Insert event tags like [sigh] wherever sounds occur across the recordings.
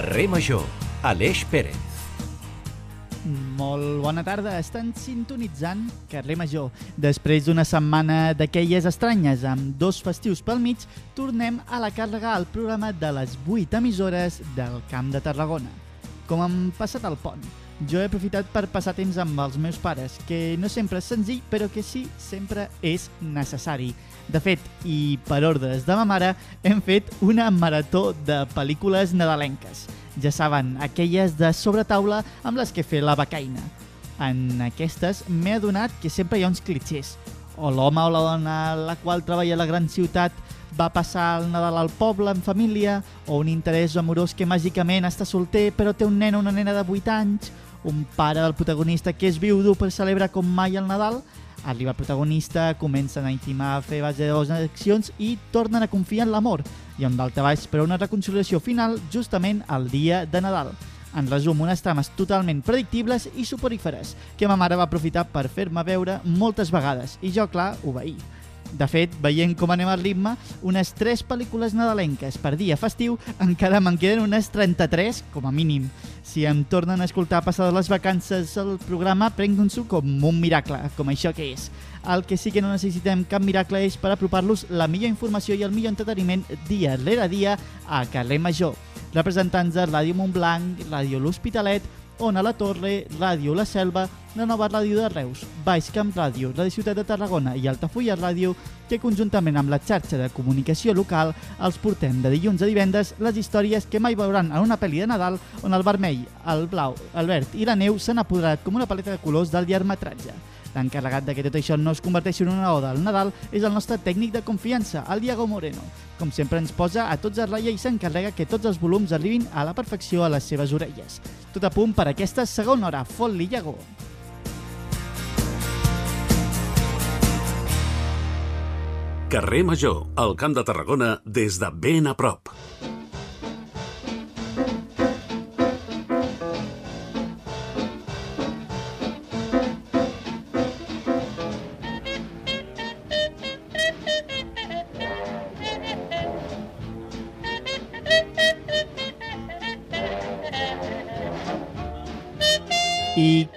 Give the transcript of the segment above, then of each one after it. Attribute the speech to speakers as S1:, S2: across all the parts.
S1: Carrer Major, Aleix Pérez.
S2: Molt bona tarda, estan sintonitzant Carrer Major. Després d'una setmana d'aquelles estranyes amb dos festius pel mig, tornem a la càrrega al programa de les 8 emissores del Camp de Tarragona. Com hem passat el pont, jo he aprofitat per passar temps amb els meus pares, que no sempre és senzill, però que sí, sempre és necessari. De fet, i per ordres de ma mare, hem fet una marató de pel·lícules nadalenques. Ja saben, aquelles de sobretaula amb les que fer la becaina. En aquestes m'he adonat que sempre hi ha uns clitxers. O l'home o la dona la qual treballa a la gran ciutat va passar el Nadal al poble en família, o un interès amorós que màgicament està solter però té un nen o una nena de 8 anys, un pare del protagonista que és viudo per celebrar com mai el Nadal, arriba el protagonista, comencen a intimar, a fer base de les accions i tornen a confiar en l'amor, i on dalt baix per una reconciliació final justament el dia de Nadal. En resum, unes trames totalment predictibles i suporíferes, que ma mare va aprofitar per fer-me veure moltes vegades, i jo, clar, obeir. De fet, veient com anem al ritme, unes 3 pel·lícules nadalenques per dia festiu, encara me'n queden unes 33, com a mínim. Si em tornen a escoltar passades les vacances al programa, prenguin-s'ho com un miracle, com això que és. El que sí que no necessitem cap miracle és per apropar-los la millor informació i el millor entreteniment dia rere dia a Carrer Major. Representants de Ràdio Montblanc, Ràdio L'Hospitalet, Ona la Torre, Ràdio La Selva, la nova ràdio de Reus, Baix Camp Ràdio, la Ciutat de Tarragona i Altafulla Ràdio, que conjuntament amb la xarxa de comunicació local els portem de dilluns a divendres les històries que mai veuran en una pel·li de Nadal on el vermell, el blau, el verd i la neu s'han apoderat com una paleta de colors del llargmetratge. L'encarregat de que tot això no es converteixi en una oda al Nadal és el nostre tècnic de confiança, el Diego Moreno. Com sempre ens posa a tots a ratlla i s'encarrega que tots els volums arribin a la perfecció a les seves orelles. Tot a punt per aquesta segona hora. Fot-li, Diego!
S1: Carrer Major, al Camp de Tarragona, des de ben a prop.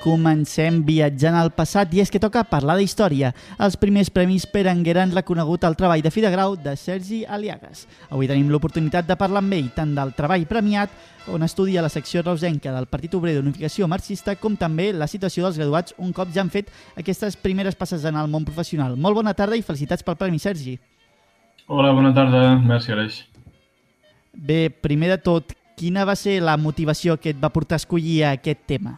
S2: Comencem viatjant al passat i és que toca parlar d'història. Els primers premis Berenguer han reconegut el treball de fi de grau de Sergi Aliagas. Avui tenim l'oportunitat de parlar amb ell tant del treball premiat, on estudia la secció reusenca del Partit Obrer d'Unificació Marxista, com també la situació dels graduats un cop ja han fet aquestes primeres passes en el món professional. Molt bona tarda i felicitats pel premi, Sergi.
S3: Hola, bona tarda. Merci, Aleix.
S2: Bé, primer de tot, quina va ser la motivació que et va portar a escollir aquest tema?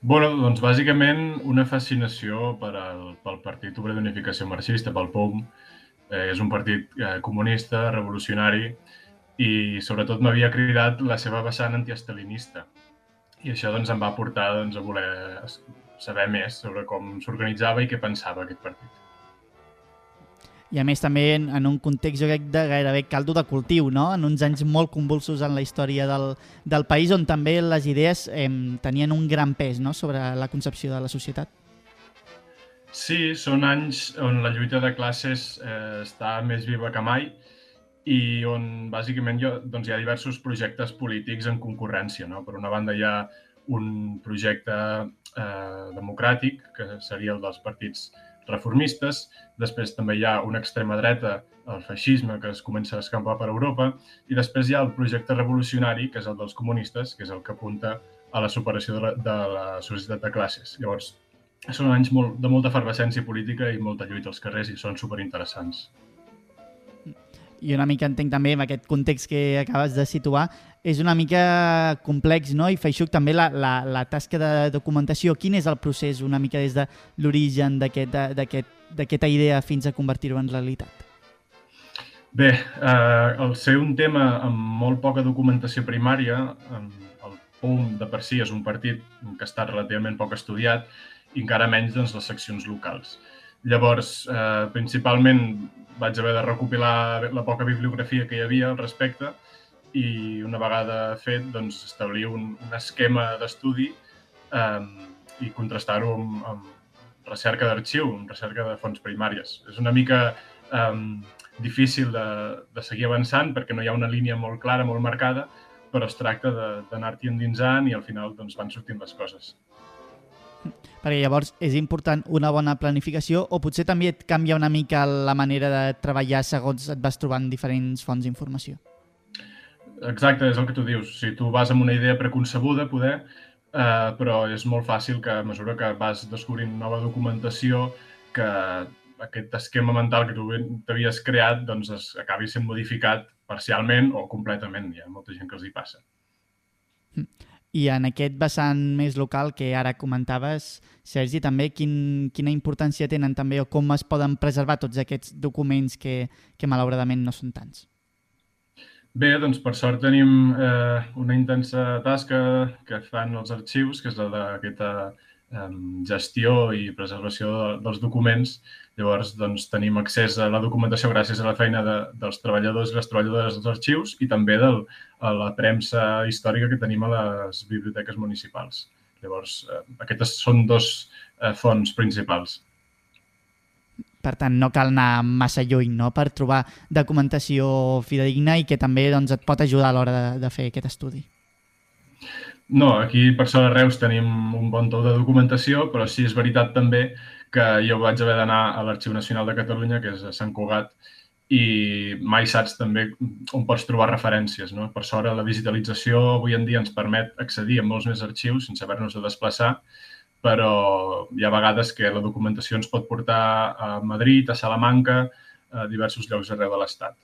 S3: Bueno, doncs bàsicament una fascinació per al, pel Partit Obrer d'Unificació Marxista, pel POM. Eh, és un partit eh, comunista, revolucionari, i sobretot m'havia cridat la seva vessant antiestalinista. I això doncs, em va portar doncs, a voler saber més sobre com s'organitzava i què pensava aquest partit
S2: i a més també en, en un context jo crec de gairebé caldo de cultiu, no? en uns anys molt convulsos en la història del, del país on també les idees eh, tenien un gran pes no? sobre la concepció de la societat.
S3: Sí, són anys on la lluita de classes eh, està més viva que mai i on bàsicament jo, doncs hi ha diversos projectes polítics en concurrència. No? Per una banda hi ha un projecte eh, democràtic, que seria el dels partits reformistes, després també hi ha una extrema dreta, el feixisme, que es comença a escampar per Europa, i després hi ha el projecte revolucionari, que és el dels comunistes, que és el que apunta a la superació de la, de la societat de classes. Llavors, són anys molt, de molta efervescència política i molta lluita als carrers i són superinteressants.
S2: I una mica entenc també en aquest context que acabes de situar, és una mica complex, no? I Feixuc també la, la, la tasca de documentació, quin és el procés una mica des de l'origen d'aquesta idea fins a convertir-ho en realitat?
S3: Bé, eh, al ser un tema amb molt poca documentació primària, el POM de per si és un partit que està relativament poc estudiat i encara menys doncs, les seccions locals. Llavors, eh, principalment vaig haver de recopilar la poca bibliografia que hi havia al respecte i una vegada fet, doncs, establir un, un esquema d'estudi eh, i contrastar-ho amb, amb recerca d'arxiu, amb recerca de fonts primàries. És una mica eh, difícil de, de seguir avançant perquè no hi ha una línia molt clara, molt marcada, però es tracta d'anar-t'hi endinsant i al final doncs, van sortint les coses.
S2: Perquè llavors és important una bona planificació o potser també et canvia una mica la manera de treballar segons et vas trobant diferents fonts d'informació.
S3: Exacte, és el que tu dius. Si tu vas amb una idea preconcebuda, poder, eh, però és molt fàcil que a mesura que vas descobrint nova documentació, que aquest esquema mental que tu t'havies creat doncs es acabi sent modificat parcialment o completament. Hi ha molta gent que els hi passa.
S2: I en aquest vessant més local que ara comentaves, Sergi, també quin, quina importància tenen també o com es poden preservar tots aquests documents que, que malauradament no són tants?
S3: Bé, doncs per sort tenim eh, una intensa tasca que fan els arxius, que és la d'aquesta eh, gestió i preservació de, dels documents Llavors, doncs, tenim accés a la documentació gràcies a la feina de, dels treballadors i les treballadores dels arxius i també del, a la premsa històrica que tenim a les biblioteques municipals. Llavors, eh, aquestes són dos eh, fonts principals.
S2: Per tant, no cal anar massa lluny no? per trobar documentació fidedigna i que també doncs, et pot ajudar a l'hora de, de fer aquest estudi.
S3: No, aquí per sort a Reus tenim un bon tou de documentació, però sí és veritat també que jo vaig haver d'anar a l'Arxiu Nacional de Catalunya, que és a Sant Cugat, i mai saps també on pots trobar referències. No? Per sort, la digitalització avui en dia ens permet accedir a molts més arxius sense haver-nos de desplaçar, però hi ha vegades que la documentació ens pot portar a Madrid, a Salamanca, a diversos llocs arreu de l'Estat.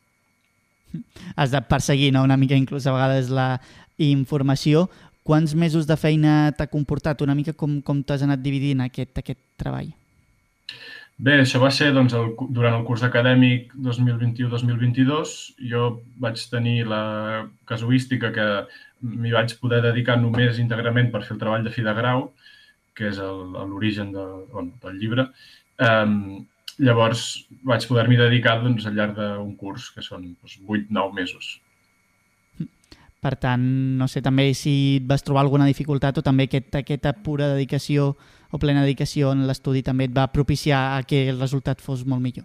S2: Has de perseguir no? una mica inclús a vegades la informació. Quants mesos de feina t'ha comportat? Una mica com, com t'has anat dividint aquest, aquest treball?
S3: Bé, això va ser doncs, el, durant el curs acadèmic 2021-2022. Jo vaig tenir la casuística que m'hi vaig poder dedicar només íntegrament per fer el treball de fi de grau, que és l'origen de, bueno, del llibre. Um, llavors vaig poder-m'hi dedicar doncs, al llarg d'un curs, que són doncs, 8-9 mesos.
S2: Per tant, no sé també si vas trobar alguna dificultat o també aquest, aquesta pura dedicació o plena dedicació en l'estudi també et va propiciar a que el resultat fos molt millor?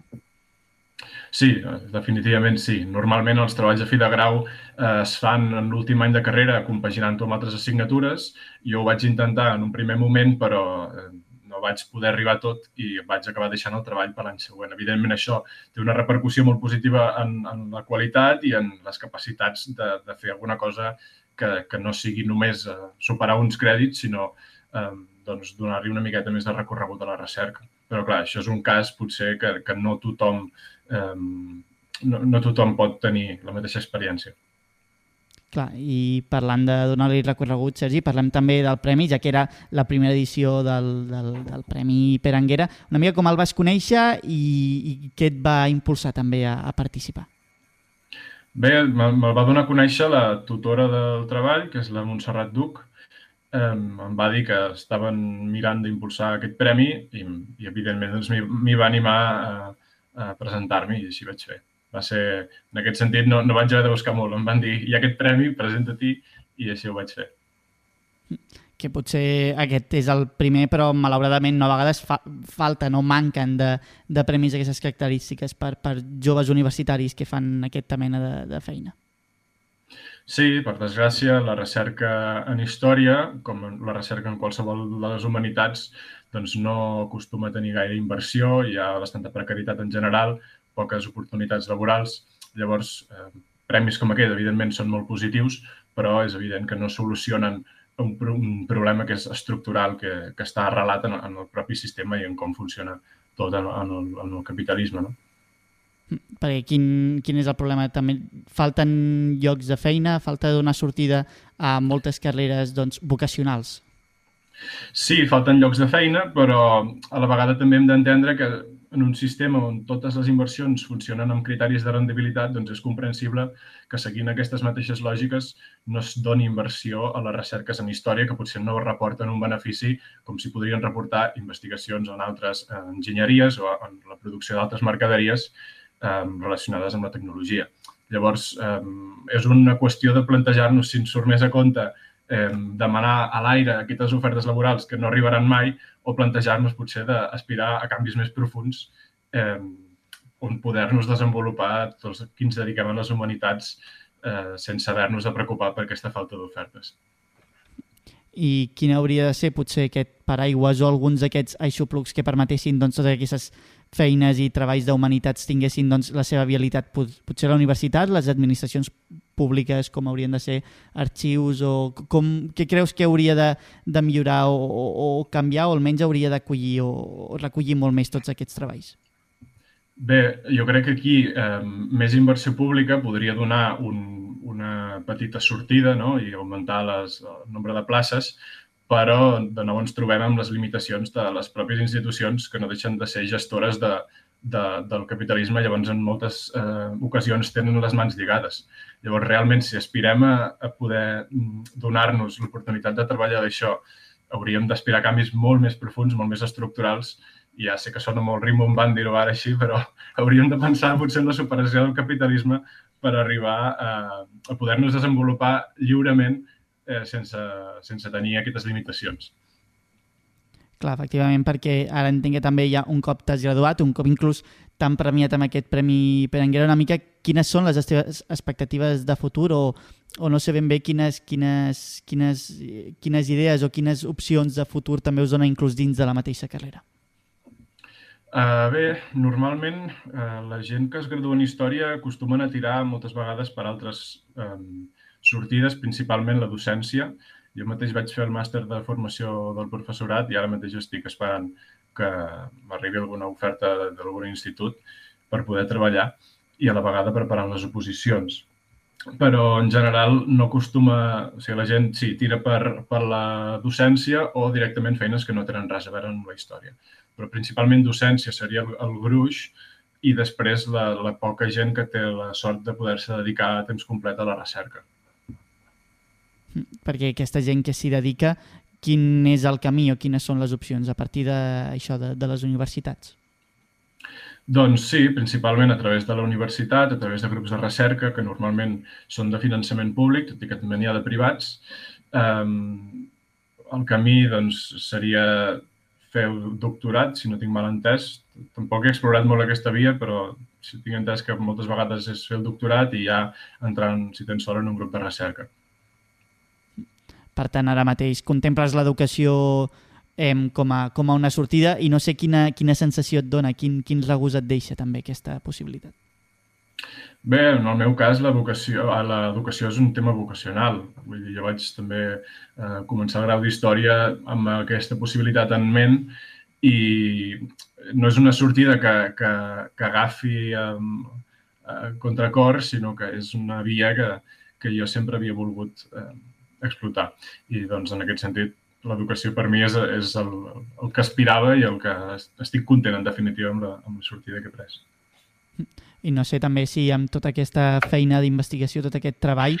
S3: Sí, definitivament sí. Normalment els treballs de fi de grau eh, es fan en l'últim any de carrera compaginant-ho amb altres assignatures. Jo ho vaig intentar en un primer moment, però eh, no vaig poder arribar tot i vaig acabar deixant el treball per l'any següent. Evidentment, això té una repercussió molt positiva en, en la qualitat i en les capacitats de, de fer alguna cosa que, que no sigui només eh, superar uns crèdits, sinó eh, doncs, donar-li una miqueta més de recorregut a la recerca. Però, clar, això és un cas potser que, que no tothom eh, no, no tothom pot tenir la mateixa experiència.
S2: Clar, i parlant de donar-li recorregut, Sergi, parlem també del premi, ja que era la primera edició del, del, del Premi Per Anguera. Una mica com el vas conèixer i, i què et va impulsar també a, a participar?
S3: Bé, me'l va donar a conèixer la tutora del treball, que és la Montserrat Duc, em va dir que estaven mirant d'impulsar aquest premi i, i evidentment, doncs, m'hi va animar a, a presentar-m'hi i així vaig fer. Va ser, en aquest sentit, no, no vaig haver de buscar molt. Em van dir, hi ha aquest premi, presenta-t'hi, i així ho vaig fer.
S2: Que potser aquest és el primer, però malauradament no a vegades fa, falta, no manquen de, de premis d'aquestes característiques per, per joves universitaris que fan aquesta mena de, de feina.
S3: Sí, per desgràcia, la recerca en història, com la recerca en qualsevol de les humanitats, doncs no acostuma a tenir gaire inversió, hi ha bastanta precarietat en general, poques oportunitats laborals. Llavors, eh, premis com aquest, evidentment, són molt positius, però és evident que no solucionen un, un problema que és estructural, que, que està arrelat en, en el propi sistema i en com funciona tot en, en, el, en el capitalisme. No?
S2: perquè quin, quin és el problema? També falten llocs de feina, falta donar sortida a moltes carreres doncs, vocacionals.
S3: Sí, falten llocs de feina, però a la vegada també hem d'entendre que en un sistema on totes les inversions funcionen amb criteris de rendibilitat, doncs és comprensible que seguint aquestes mateixes lògiques no es doni inversió a les recerques en història que potser no reporten un benefici com si podrien reportar investigacions en altres enginyeries o en la producció d'altres mercaderies eh, relacionades amb la tecnologia. Llavors, eh, és una qüestió de plantejar-nos si ens surt més a compte eh, demanar a l'aire aquestes ofertes laborals que no arribaran mai o plantejar-nos potser d'aspirar a canvis més profuns eh, on poder-nos desenvolupar tots qui ens dediquem a les humanitats eh, sense haver-nos de preocupar per aquesta falta d'ofertes.
S2: I quin hauria de ser potser aquest paraigües o alguns d'aquests aixoplucs que permetessin doncs, totes aquestes feines i treballs d'humanitats tinguessin doncs, la seva vialitat? Potser la universitat, les administracions públiques, com haurien de ser arxius o com, què creus que hauria de, de millorar o, o, o canviar o almenys hauria d'acollir o, o recollir molt més tots aquests treballs?
S3: Bé, jo crec que aquí eh, més inversió pública podria donar un, una petita sortida no? i augmentar les, el nombre de places, però de nou ens trobem amb les limitacions de les pròpies institucions que no deixen de ser gestores de, de, del capitalisme, llavors en moltes eh, ocasions tenen les mans lligades. Llavors, realment, si aspirem a, a poder mm, donar-nos l'oportunitat de treballar d'això, hauríem d'aspirar canvis molt més profuns, molt més estructurals, i ja sé que sona molt rimbombant dir-ho ara així, però [laughs] hauríem de pensar potser en la superació del capitalisme per arribar a, a poder-nos desenvolupar lliurement eh, sense, sense tenir aquestes limitacions.
S2: Clar, efectivament, perquè ara entenc que també hi ha un cop t'has graduat, un cop inclús t'han premiat amb aquest Premi Peranguera, una mica quines són les teves expectatives de futur o, o no sé ben bé quines, quines, quines, quines idees o quines opcions de futur també us dona inclús dins de la mateixa carrera?
S3: Uh, bé, normalment uh, la gent que es gradua en Història acostumen a tirar moltes vegades per altres um, sortides, principalment la docència. Jo mateix vaig fer el màster de formació del professorat i ara mateix estic esperant que m'arribi alguna oferta d'algun institut per poder treballar i a la vegada preparant les oposicions. Però en general no acostuma... O sigui, la gent sí, tira per, per la docència o directament feines que no tenen res a veure amb la història. Però principalment docència seria el, el gruix i després la, la poca gent que té la sort de poder-se dedicar a temps complet a la recerca
S2: perquè aquesta gent que s'hi dedica, quin és el camí o quines són les opcions a partir d'això de, de les universitats?
S3: Doncs sí, principalment a través de la universitat, a través de grups de recerca, que normalment són de finançament públic, tot i que també n'hi ha de privats. Um, el camí doncs, seria fer doctorat, si no tinc mal entès. Tampoc he explorat molt aquesta via, però si tinc entès que moltes vegades és fer el doctorat i ja entrar, si tens sort, en un grup de recerca.
S2: Per tant, ara mateix contemples l'educació eh, com, a, com a una sortida i no sé quina, quina sensació et dona, quin, quin regust et deixa també aquesta possibilitat.
S3: Bé, en el meu cas, l'educació és un tema vocacional. Vull dir, jo vaig també eh, començar el grau d'Història amb aquesta possibilitat en ment i no és una sortida que, que, que agafi eh, contracor, sinó que és una via que, que jo sempre havia volgut eh, explotar. I doncs en aquest sentit l'educació per mi és, és el, el que aspirava i el que estic content en definitiva amb la, amb la sortida que he pres.
S2: I no sé també si amb tota aquesta feina d'investigació, tot aquest treball,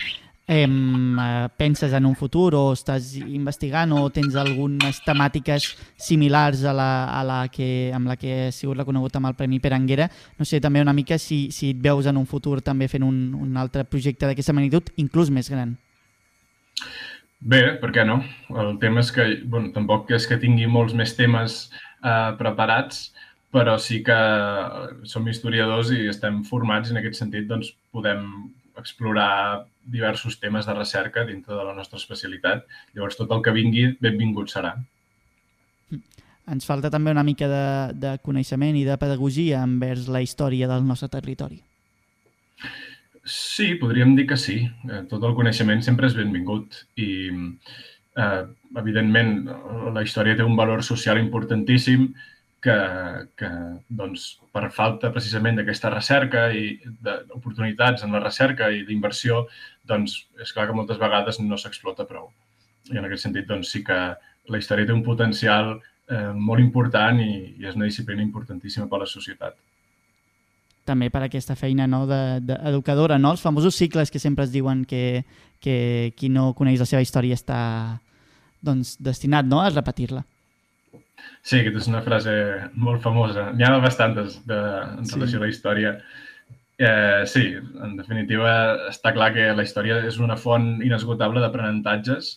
S2: eh, penses en un futur o estàs investigant o tens algunes temàtiques similars a la, a la que, amb la que has sigut reconegut amb el Premi Peranguera. No sé també una mica si, si et veus en un futur també fent un, un altre projecte d'aquesta magnitud, inclús més gran.
S3: Bé, per què no? El tema és que, bueno, tampoc és que tingui molts més temes eh, preparats, però sí que som historiadors i estem formats i en aquest sentit doncs, podem explorar diversos temes de recerca dintre de la nostra especialitat. Llavors, tot el que vingui, benvingut serà.
S2: Ens falta també una mica de, de coneixement i de pedagogia envers la història del nostre territori.
S3: Sí, podríem dir que sí. Eh, tot el coneixement sempre és benvingut i, eh, evidentment, la història té un valor social importantíssim que, que doncs, per falta precisament d'aquesta recerca i d'oportunitats en la recerca i d'inversió, doncs és clar que moltes vegades no s'explota prou. I en aquest sentit, doncs sí que la història té un potencial eh, molt important i, i és una disciplina importantíssima per a la societat
S2: també per aquesta feina no, d'educadora, de, no? els famosos cicles que sempre es diuen que, que qui no coneix la seva història està doncs, destinat no, a repetir-la.
S3: Sí, aquesta és una frase molt famosa. N'hi ha bastantes de, en relació sí. a la història. Eh, sí, en definitiva, està clar que la història és una font inesgotable d'aprenentatges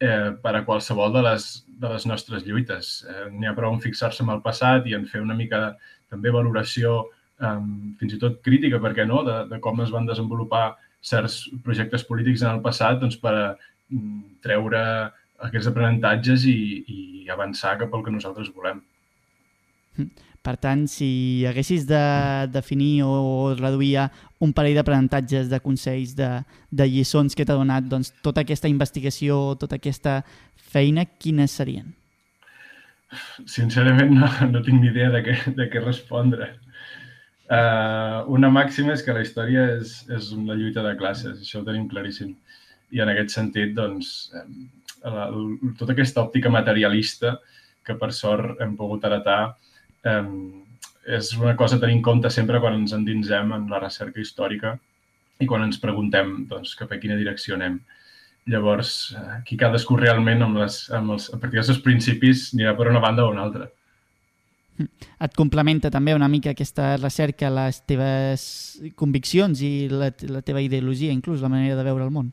S3: eh, per a qualsevol de les, de les nostres lluites. Eh, N'hi ha prou en fixar-se en el passat i en fer una mica de, també valoració um, fins i tot crítica, per què no?, de, de com es van desenvolupar certs projectes polítics en el passat doncs, per mm, treure aquests aprenentatges i, i avançar cap al que nosaltres volem.
S2: Per tant, si haguessis de definir o reduir a un parell d'aprenentatges, de consells, de, de lliçons que t'ha donat doncs, tota aquesta investigació, tota aquesta feina, quines serien?
S3: Sincerament no, no tinc ni idea de què, de què respondre. Uh, una màxima és que la història és, és una lluita de classes, això ho tenim claríssim. I en aquest sentit, doncs, la, la, tota aquesta òptica materialista que per sort hem pogut heretar eh, és una cosa a tenir en compte sempre quan ens endinsem en la recerca històrica i quan ens preguntem doncs, cap a quina direcció anem. Llavors, aquí cadascú realment amb les, amb els, a partir dels seus principis anirà per una banda o una altra.
S2: Et complementa també una mica aquesta recerca, les teves conviccions i la, la teva ideologia, inclús la manera de veure el món?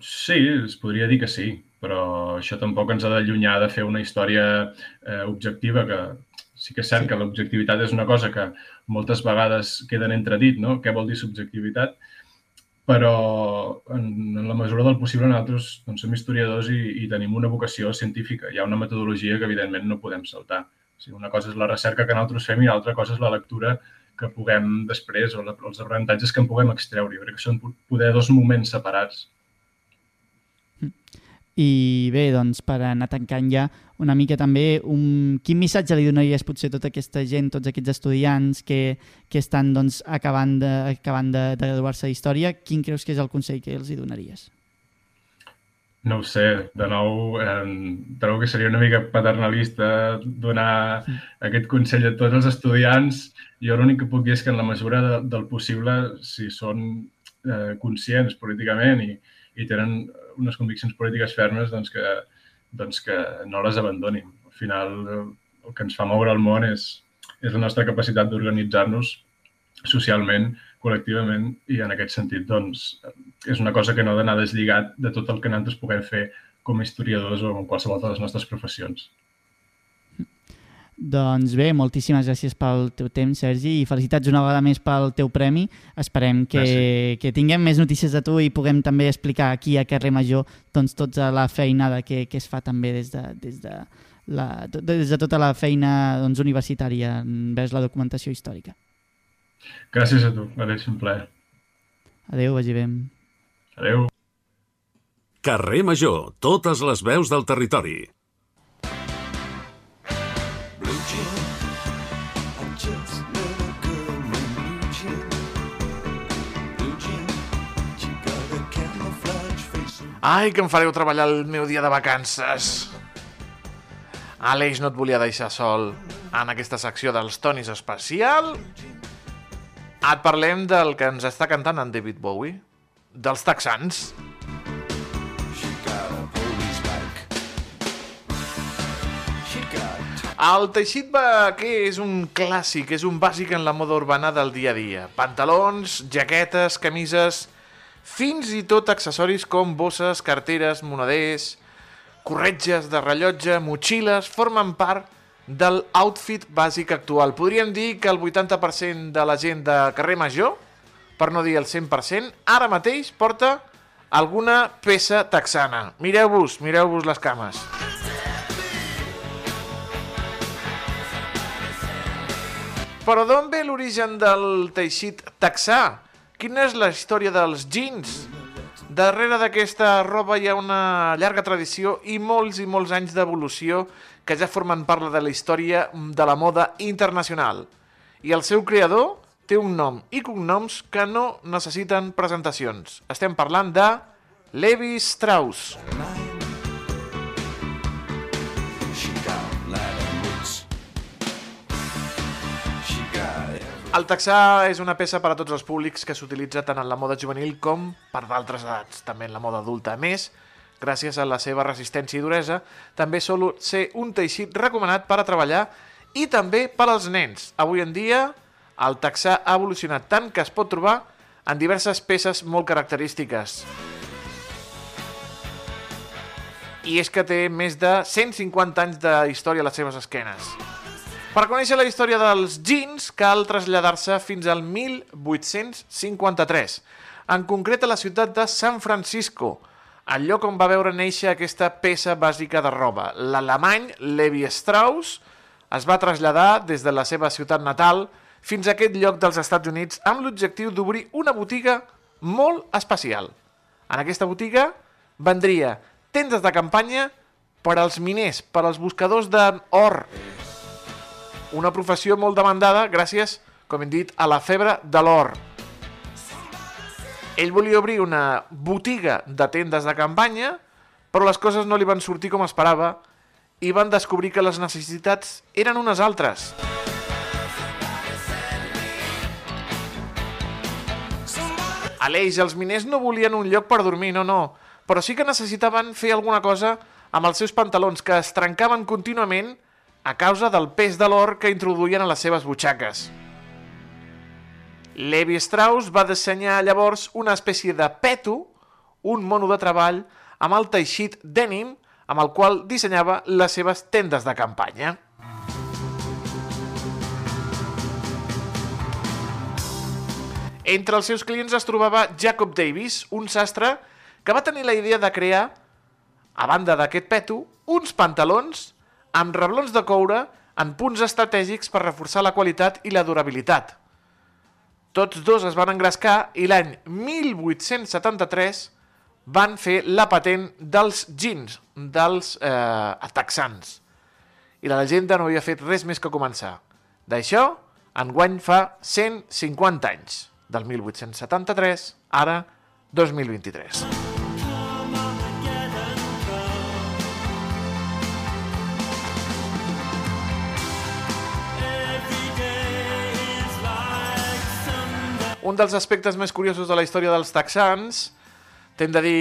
S3: Sí, es podria dir que sí però això tampoc ens ha d'allunyar de fer una història eh, objectiva, que sí que és cert sí. que l'objectivitat és una cosa que moltes vegades queda en entredit, no? Què vol dir subjectivitat? Però en, en la mesura del possible nosaltres doncs, som historiadors i, i tenim una vocació científica. Hi ha una metodologia que evidentment no podem saltar. O sigui, una cosa és la recerca que nosaltres fem i l'altra cosa és la lectura que puguem després o la, els aprenentatges que en puguem extreure. Jo crec que són poder dos moments separats.
S2: I bé, doncs, per anar tancant ja una mica també, un... quin missatge li donaries potser a tota aquesta gent, tots aquests estudiants que, que estan doncs, acabant de, acabant de, de graduar-se d'història, quin creus que és el consell que els hi donaries?
S3: No ho sé, de nou, eh, trobo que seria una mica paternalista donar sí. aquest consell a tots els estudiants. Jo l'únic que puc dir és que en la mesura de, del possible, si són eh, conscients políticament i, i tenen unes conviccions polítiques fermes doncs que, doncs que no les abandonin. Al final, el que ens fa moure el món és, és la nostra capacitat d'organitzar-nos socialment, col·lectivament, i en aquest sentit doncs, és una cosa que no ha d'anar deslligat de tot el que nosaltres puguem fer com a historiadors o en qualsevol de les nostres professions.
S2: Doncs bé, moltíssimes gràcies pel teu temps, Sergi, i felicitats una vegada més pel teu premi. Esperem que, que tinguem més notícies de tu i puguem també explicar aquí a Carrer Major doncs, tota la feinada que, que es fa també des de, des de, la, des de tota la feina doncs, universitària envers la documentació històrica.
S3: Gràcies a tu, va ser un plaer.
S2: Adéu, vagi bé.
S3: Adéu.
S1: Carrer Major, totes les veus del territori.
S4: Ai, que em fareu treballar el meu dia de vacances. Àlex no et volia deixar sol en aquesta secció dels tonis especial. Et parlem del que ens està cantant en David Bowie, dels texans. El teixit vaquer és un clàssic, és un bàsic en la moda urbana del dia a dia. Pantalons, jaquetes, camises fins i tot accessoris com bosses, carteres, moneders, corretges de rellotge, motxilles, formen part del outfit bàsic actual. Podríem dir que el 80% de la gent de carrer Major, per no dir el 100%, ara mateix porta alguna peça texana. Mireu-vos, mireu-vos les cames. Però d'on ve l'origen del teixit texà? Quina és la història dels jeans? Darrere d'aquesta roba hi ha una llarga tradició i molts i molts anys d'evolució que ja formen part de la història de la moda internacional. I el seu creador té un nom i cognoms que no necessiten presentacions. Estem parlant de Levi Strauss. El texà és una peça per a tots els públics que s'utilitza tant en la moda juvenil com per d'altres edats, també en la moda adulta. A més, gràcies a la seva resistència i duresa, també sol ser un teixit recomanat per a treballar i també per als nens. Avui en dia, el texà ha evolucionat tant que es pot trobar en diverses peces molt característiques. I és que té més de 150 anys de història a les seves esquenes. Per conèixer la història dels jeans cal traslladar-se fins al 1853, en concret a la ciutat de San Francisco, el lloc on va veure néixer aquesta peça bàsica de roba. L'alemany Levi Strauss es va traslladar des de la seva ciutat natal fins a aquest lloc dels Estats Units amb l'objectiu d'obrir una botiga molt especial. En aquesta botiga vendria tendes de campanya per als miners, per als buscadors d'or. Una professió molt demandada gràcies, com hem dit, a la febre de l'or. Ell volia obrir una botiga de tendes de campanya, però les coses no li van sortir com esperava i van descobrir que les necessitats eren unes altres. Aleix, els miners no volien un lloc per dormir, no, no, però sí que necessitaven fer alguna cosa amb els seus pantalons que es trencaven contínuament a causa del pes de l'or que introduïen a les seves butxaques. Levi Strauss va dissenyar llavors una espècie de peto, un mono de treball, amb el teixit denim, amb el qual dissenyava les seves tendes de campanya. Entre els seus clients es trobava Jacob Davis, un sastre que va tenir la idea de crear, a banda d'aquest peto, uns pantalons amb reblons de coure en punts estratègics per reforçar la qualitat i la durabilitat. Tots dos es van engrescar i l'any 1873 van fer la patent dels jeans, dels eh, texans. I la llegenda no havia fet res més que començar. D'això, enguany fa 150 anys, del 1873, ara 2023. Un dels aspectes més curiosos de la història dels texans, t'hem de dir,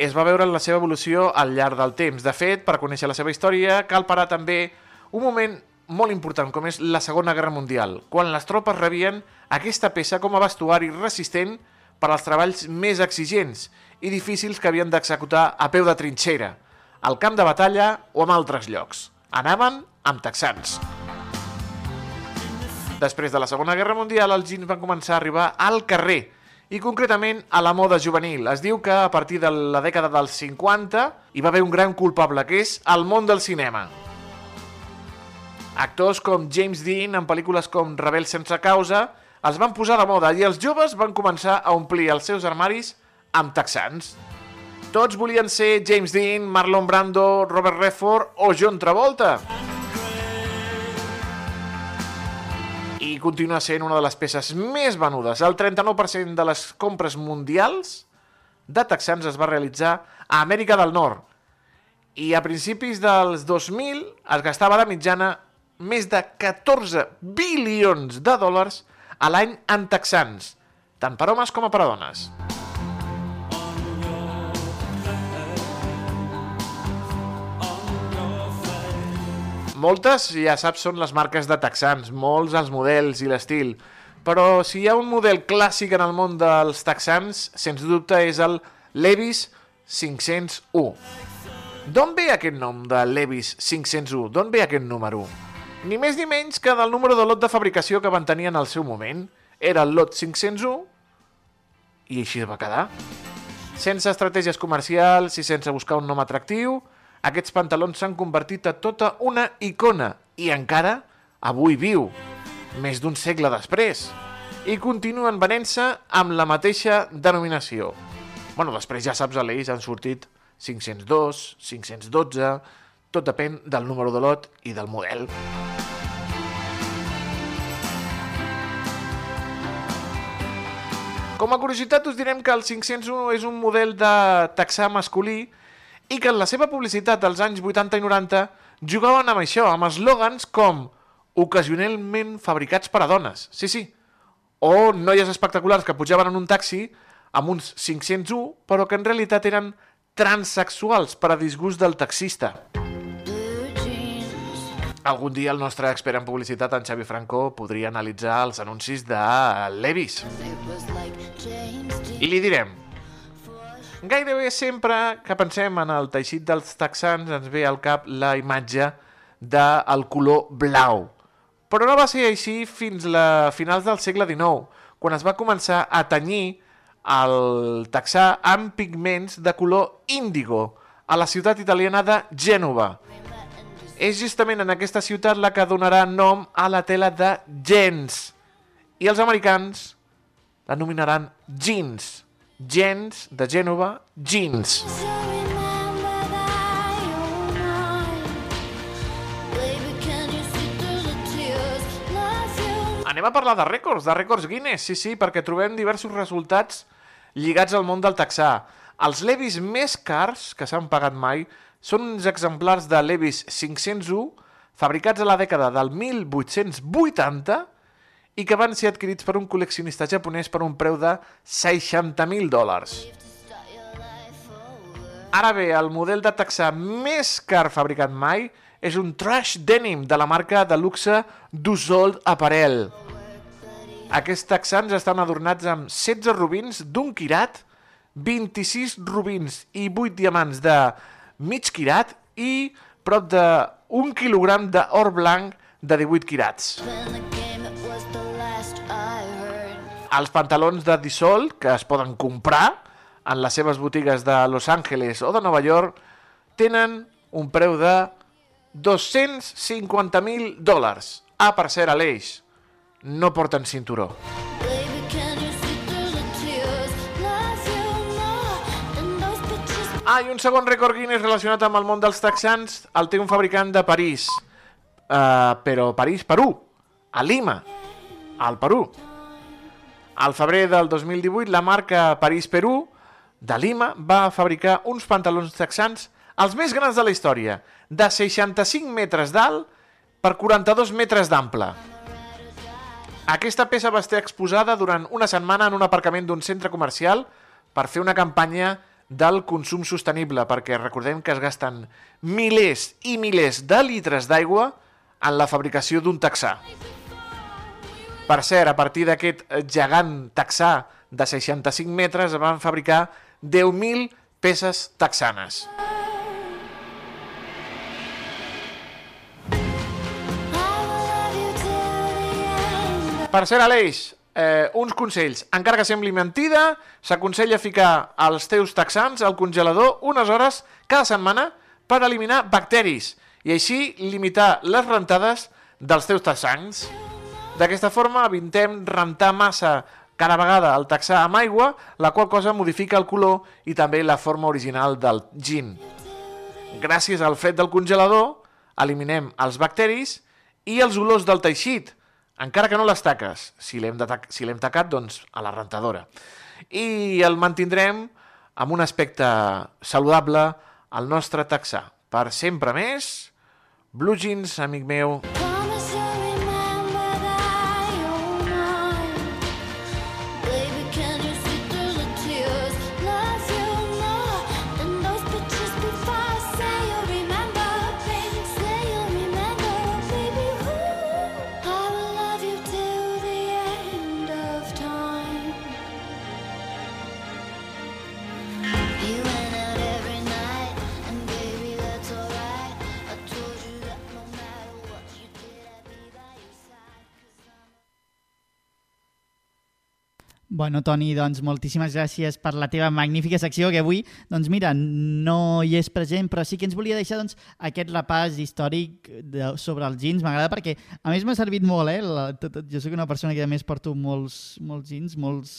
S4: es va veure en la seva evolució al llarg del temps. De fet, per conèixer la seva història, cal parar també un moment molt important, com és la Segona Guerra Mundial, quan les tropes rebien aquesta peça com a vestuari resistent per als treballs més exigents i difícils que havien d'executar a peu de trinxera, al camp de batalla o en altres llocs. Anaven amb texans. Després de la Segona Guerra Mundial, els jeans van començar a arribar al carrer, i concretament a la moda juvenil. Es diu que a partir de la dècada dels 50 hi va haver un gran culpable, que és el món del cinema. Actors com James Dean, en pel·lícules com Rebel sense causa, els van posar de moda i els joves van començar a omplir els seus armaris amb texans. Tots volien ser James Dean, Marlon Brando, Robert Redford o John Travolta. I continua sent una de les peces més venudes. El 39% de les compres mundials de texans es va realitzar a Amèrica del Nord. I a principis dels 2000 es gastava de mitjana més de 14 bilions de dòlars a l'any en texans, tant per homes com per a dones. Moltes, ja saps, són les marques de texans, molts els models i l'estil, però si hi ha un model clàssic en el món dels texans, sens dubte és el Levis 501. D'on ve aquest nom de Levis 501? D'on ve aquest número? Ni més ni menys que del número de lot de fabricació que van tenir en el seu moment. Era el lot 501 i així va quedar. Sense estratègies comercials i sense buscar un nom atractiu, aquests pantalons s'han convertit a tota una icona i encara avui viu, més d'un segle després, i continuen venent-se amb la mateixa denominació. Bueno, després ja saps, a l'Eix han sortit 502, 512, tot depèn del número de lot i del model. Com a curiositat us direm que el 501 és un model de taxà masculí i que en la seva publicitat dels anys 80 i 90 jugaven amb això, amb eslògans com ocasionalment fabricats per a dones. Sí, sí. O noies espectaculars que pujaven en un taxi amb uns 501, però que en realitat eren transexuals per a disgust del taxista. Algun dia el nostre expert en publicitat, en Xavi Franco, podria analitzar els anuncis de Levis. I li direm, gairebé sempre que pensem en el teixit dels texans ens ve al cap la imatge del color blau. Però no va ser així fins a finals del segle XIX, quan es va començar a tenyir el taxà amb pigments de color índigo a la ciutat italiana de Gènova. És justament en aquesta ciutat la que donarà nom a la tela de gens. I els americans la nominaran jeans. Gens de Gènova, jeans. Anem a parlar de rècords, de rècords Guinness, sí, sí, perquè trobem diversos resultats lligats al món del taxà. Els Levis més cars que s'han pagat mai són uns exemplars de Levis 501 fabricats a la dècada del 1880 i que van ser adquirits per un col·leccionista japonès per un preu de 60.000 dòlars. Ara bé, el model de taxà més car fabricat mai és un trash denim de la marca de luxe Dussault Apparel. Aquests texans estan adornats amb 16 rubins d'un quirat, 26 rubins i 8 diamants de mig quirat i prop de 1 quilogram d'or blanc de 18 quirats. Els pantalons de Dissol, que es poden comprar en les seves botigues de Los Angeles o de Nova York, tenen un preu de 250.000 dòlars. Ah, per cert, Aleix, no porten cinturó. Ah, i un segon rècord Guinness relacionat amb el món dels texans el té un fabricant de París. Uh, però París, Perú. A Lima, al Perú. Al febrer del 2018, la marca París-Perú de Lima va fabricar uns pantalons texans els més grans de la història, de 65 metres d'alt per 42 metres d'ample. Aquesta peça va estar exposada durant una setmana en un aparcament d'un centre comercial per fer una campanya del consum sostenible, perquè recordem que es gasten milers i milers de litres d'aigua en la fabricació d'un taxà. Per cert, a partir d'aquest gegant taxà de 65 metres es van fabricar 10.000 peces texanes. Per cert, Aleix, eh, uns consells. Encara que sembli mentida, s'aconsella ficar els teus texans al congelador unes hores cada setmana per eliminar bacteris i així limitar les rentades dels teus texans. D'aquesta forma evitem rentar massa cada vegada el texà amb aigua, la qual cosa modifica el color i també la forma original del gin. Gràcies al fred del congelador, eliminem els bacteris i els olors del teixit, encara que no les taques. Si l'hem si tacat, doncs a la rentadora. I el mantindrem amb un aspecte saludable al nostre taxà. Per sempre més, Blue Jeans, amic meu.
S2: Bueno, Toni, doncs moltíssimes gràcies per la teva magnífica secció que avui, doncs mira, no hi és present, però sí que ens volia deixar doncs, aquest repàs històric de, sobre els jeans. M'agrada perquè, a més, m'ha servit molt, eh? La, tot, jo sóc una persona que a més porto molts, molts jeans, molts,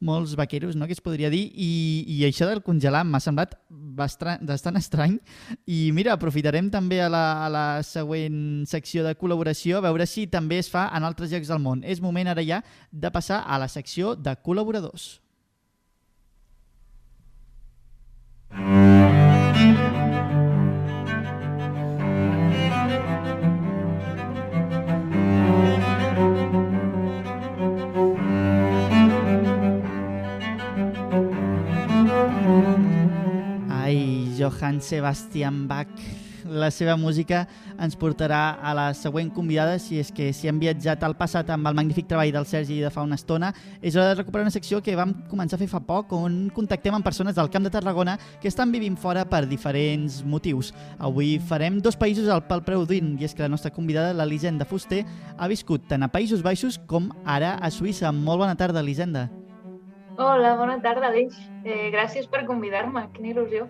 S2: molts vaqueros, no?, que es podria dir, i, i això del congelar m'ha semblat bastant, bastant estrany. I mira, aprofitarem també a la, a la següent secció de col·laboració a veure si també es fa en altres llocs del món. És moment ara ja de passar a la secció de col·laboradors. Johann Sebastian Bach, la seva música ens portarà a la següent convidada, si és que si hem viatjat al passat amb el magnífic treball del Sergi de fa una estona, és hora de recuperar una secció que vam començar a fer fa poc, on contactem amb persones del Camp de Tarragona que estan vivint fora per diferents motius. Avui farem dos països al pel preu d'un, i és que la nostra convidada, l'Elisenda Fuster, ha viscut tant a Països Baixos com ara a Suïssa. Molt bona tarda, Elisenda.
S5: Hola, bona tarda, Aleix. Eh, gràcies per convidar-me, quina il·lusió.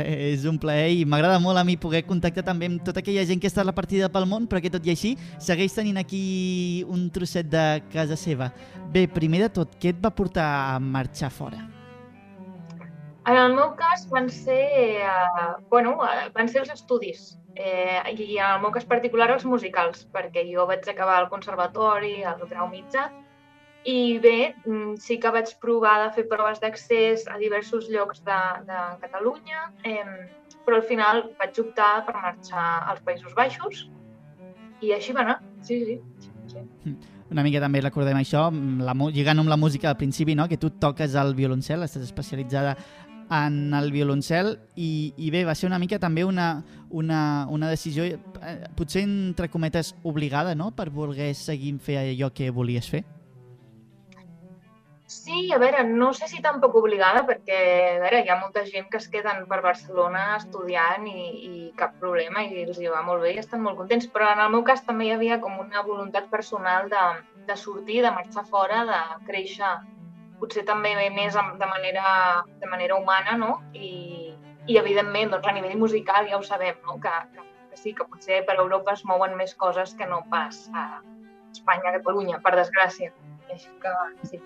S2: És un plaer i m'agrada molt a mi poder contactar també amb tota aquella gent que està repartida pel món, però que tot i així segueix tenint aquí un trosset de casa seva. Bé, primer de tot, què et va portar a marxar fora?
S5: En el meu cas van ser, eh, bueno, eh, van ser els estudis eh, i en el meu cas particular els musicals, perquè jo vaig acabar al conservatori, al grau mitjà, i bé, mm, sí que vaig provar de fer proves d'accés a diversos llocs de, de Catalunya, eh, però al final vaig optar per marxar als Països Baixos i així va anar, sí, sí. sí.
S2: Una mica també recordem això, la, lligant amb la música al principi, no? que tu toques el violoncel, estàs especialitzada en el violoncel i, i bé, va ser una mica també una, una, una decisió eh, potser entre cometes obligada no? per voler seguir fent allò que volies fer.
S5: Sí, a veure, no sé si tampoc obligada, perquè a veure, hi ha molta gent que es queden per Barcelona estudiant i, i cap problema i els hi va molt bé i estan molt contents, però en el meu cas també hi havia com una voluntat personal de, de sortir, de marxar fora, de créixer potser també més de manera, de manera humana, no? I, i evidentment, doncs, a nivell musical ja ho sabem, no? que, que, que sí, que potser per Europa es mouen més coses que no pas a Espanya, a Catalunya, per desgràcia. Així que sí.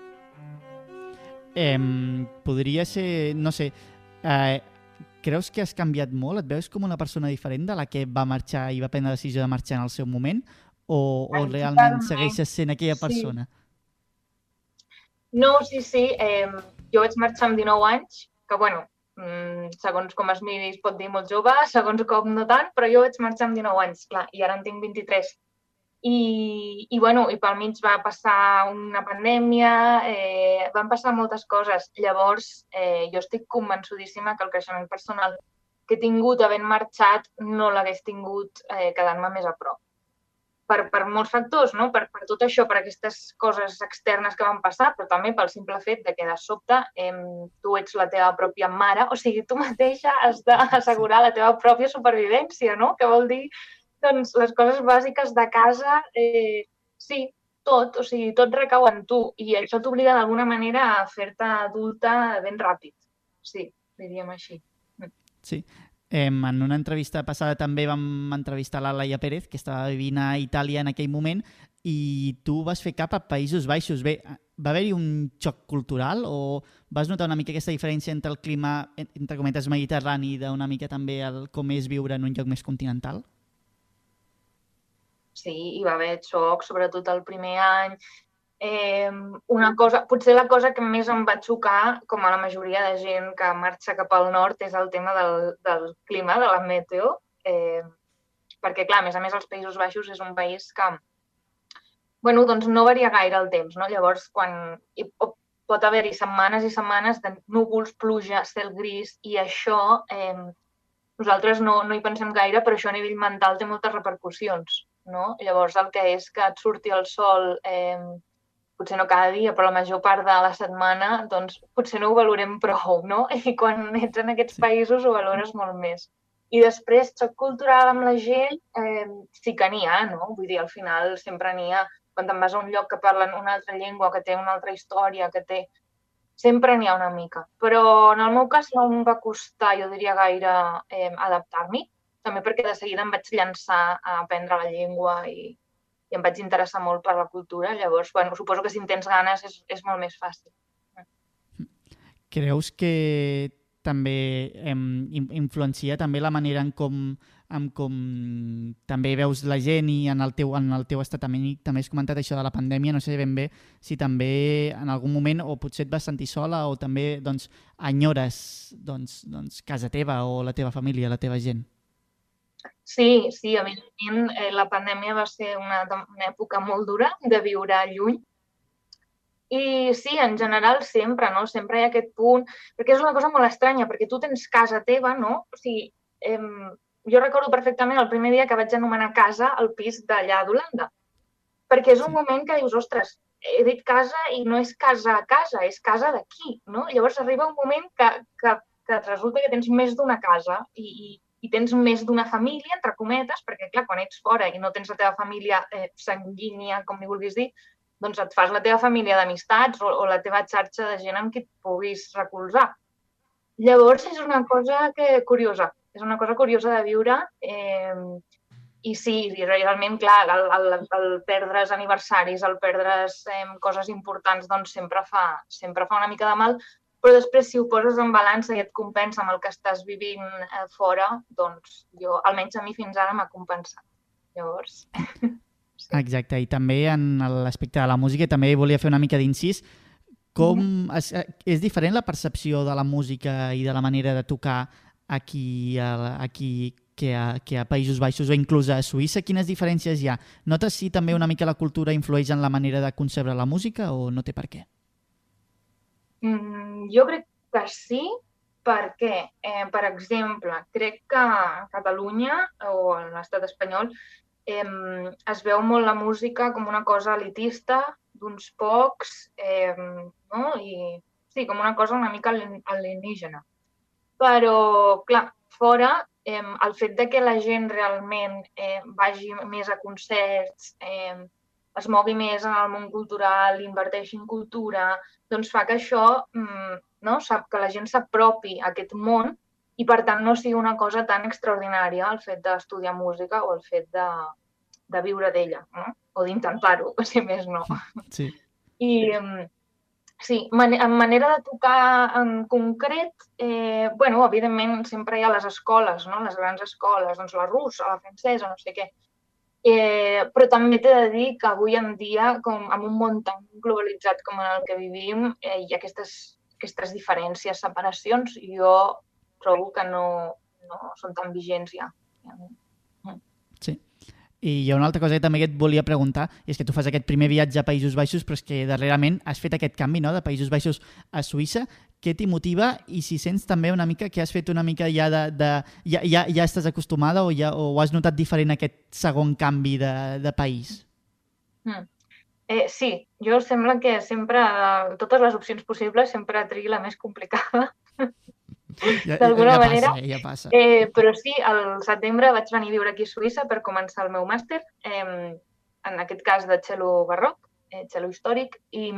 S2: Eh, podria ser, no sé, eh, creus que has canviat molt? Et veus com una persona diferent de la que va marxar i va prendre la decisió de marxar en el seu moment? O, o realment segueixes sent aquella persona?
S5: Sí. No, sí, sí. Eh, jo vaig marxar amb 19 anys, que bueno, mm, segons com es miri es pot dir molt jove, [laughs] segons com no tant, però jo vaig marxar amb 19 anys, clar, i ara en tinc 23. I, i, bueno, i pel mig va passar una pandèmia, eh, van passar moltes coses. Llavors, eh, jo estic convençudíssima que el creixement personal que he tingut havent marxat no l'hagués tingut eh, quedant-me més a prop. Per, per molts factors, no? per, per tot això, per aquestes coses externes que van passar, però també pel simple fet de que de sobte eh, tu ets la teva pròpia mare, o sigui, tu mateixa has d'assegurar la teva pròpia supervivència, no? Que vol dir doncs les coses bàsiques de casa, eh, sí, tot, o sigui, tot recau en tu i això t'obliga d'alguna manera a fer-te adulta ben ràpid. Sí, diríem així.
S2: Mm. Sí. Eh, en una entrevista passada també vam entrevistar la Laia Pérez, que estava vivint a Itàlia en aquell moment, i tu vas fer cap a Països Baixos. Bé, va haver-hi un xoc cultural o vas notar una mica aquesta diferència entre el clima, entre cometes, mediterrani i d'una mica també el, com és viure en un lloc més continental?
S5: Sí, hi va haver xoc, sobretot el primer any. Eh, una cosa, potser la cosa que més em va xocar, com a la majoria de gent que marxa cap al nord, és el tema del, del clima, de la meteo. Eh, perquè, clar, a més a més, els Països Baixos és un país que bueno, doncs no varia gaire el temps, no? Llavors, quan hi pot haver-hi setmanes i setmanes de núvols, pluja, cel gris, i això eh, nosaltres no, no hi pensem gaire, però això a nivell mental té moltes repercussions no? Llavors el que és que et surti el sol, eh, potser no cada dia, però la major part de la setmana, doncs potser no ho valorem prou, no? [laughs] I quan ets en aquests països ho valores molt més. I després, xoc cultural amb la gent, eh, sí que n'hi ha, no? Vull dir, al final sempre n'hi ha. Quan te'n vas a un lloc que parlen una altra llengua, que té una altra història, que té... Sempre n'hi ha una mica. Però en el meu cas no em va costar, jo diria, gaire eh, adaptar-m'hi també perquè de seguida em vaig llançar a aprendre la llengua i, i em vaig interessar molt per la cultura. Llavors, bueno, suposo que si en tens ganes és, és molt més fàcil.
S2: Creus que també em, influencia també la manera en com, en com també veus la gent i en el teu, en el teu estat també, també has comentat això de la pandèmia, no sé ben bé si també en algun moment o potser et vas sentir sola o també doncs, enyores doncs, doncs, casa teva o la teva família, la teva gent.
S5: Sí, sí, evidentment eh, la pandèmia va ser una, una època molt dura de viure lluny. I sí, en general sempre, no? Sempre hi ha aquest punt, perquè és una cosa molt estranya, perquè tu tens casa teva, no? O sigui, eh, jo recordo perfectament el primer dia que vaig anomenar casa el pis d'allà d'Holanda. Perquè és un moment que dius, ostres, he dit casa i no és casa a casa, és casa d'aquí, no? Llavors arriba un moment que, que, que resulta que tens més d'una casa i, i, i tens més d'una família, entre cometes, perquè, clar, quan ets fora i no tens la teva família eh, sanguínia, com ni vulguis dir, doncs et fas la teva família d'amistats o, o la teva xarxa de gent amb qui et puguis recolzar. Llavors, és una cosa que curiosa, és una cosa curiosa de viure eh, i sí, realment, clar, el, el, el perdre's aniversaris, el perdre's eh, coses importants, doncs sempre fa, sempre fa una mica de mal, però després si ho poses en balança i et compensa amb el que estàs vivint eh, fora, doncs jo, almenys a mi fins ara m'ha compensat. Llavors... [laughs]
S2: Sí. Exacte, i també en l'aspecte de la música també volia fer una mica d'incís. Com mm -hmm. es, és diferent la percepció de la música i de la manera de tocar aquí, aquí que a, que a Països Baixos o inclús a Suïssa? Quines diferències hi ha? Notes si també una mica la cultura influeix en la manera de concebre la música o no té per què?
S5: Mm, jo crec que sí, perquè, eh, per exemple, crec que a Catalunya o a l'estat espanyol eh, es veu molt la música com una cosa elitista d'uns pocs, eh, no? I sí, com una cosa una mica alienígena. Però, clar, fora, eh, el fet de que la gent realment eh, vagi més a concerts, eh, es mogui més en el món cultural, inverteixi en cultura, doncs fa que això, mm, no? sap que la gent s'apropi a aquest món i per tant no sigui una cosa tan extraordinària el fet d'estudiar música o el fet de, de viure d'ella, no? o d'intentar-ho, [laughs] si més no.
S2: Sí.
S5: I sí, man en manera de tocar en concret, eh, bueno, evidentment sempre hi ha les escoles, no? les grans escoles, doncs la russa, la francesa, no sé què. Eh, però també t'he de dir que avui en dia, com en un món tan globalitzat com en el que vivim, eh, hi ha aquestes, aquestes diferències, separacions, i jo trobo que no, no són tan vigents ja.
S2: Sí. I hi ha una altra cosa que també et volia preguntar, és que tu fas aquest primer viatge a Països Baixos, però és que darrerament has fet aquest canvi no? de Països Baixos a Suïssa. Què t'hi motiva i si sents també una mica que has fet una mica ja de... de ja, ja, ja estàs acostumada o, ja, o has notat diferent aquest segon canvi de, de país?
S5: Mm. Eh, sí, jo sembla que sempre, de totes les opcions possibles, sempre triï la més complicada.
S2: Ja,
S5: d'alguna
S2: ja
S5: manera.
S2: Passa, ja passa.
S5: Eh, però sí, al setembre vaig venir a viure aquí a Suïssa per començar el meu màster, eh, en aquest cas de cello barroc, eh, cello històric, i,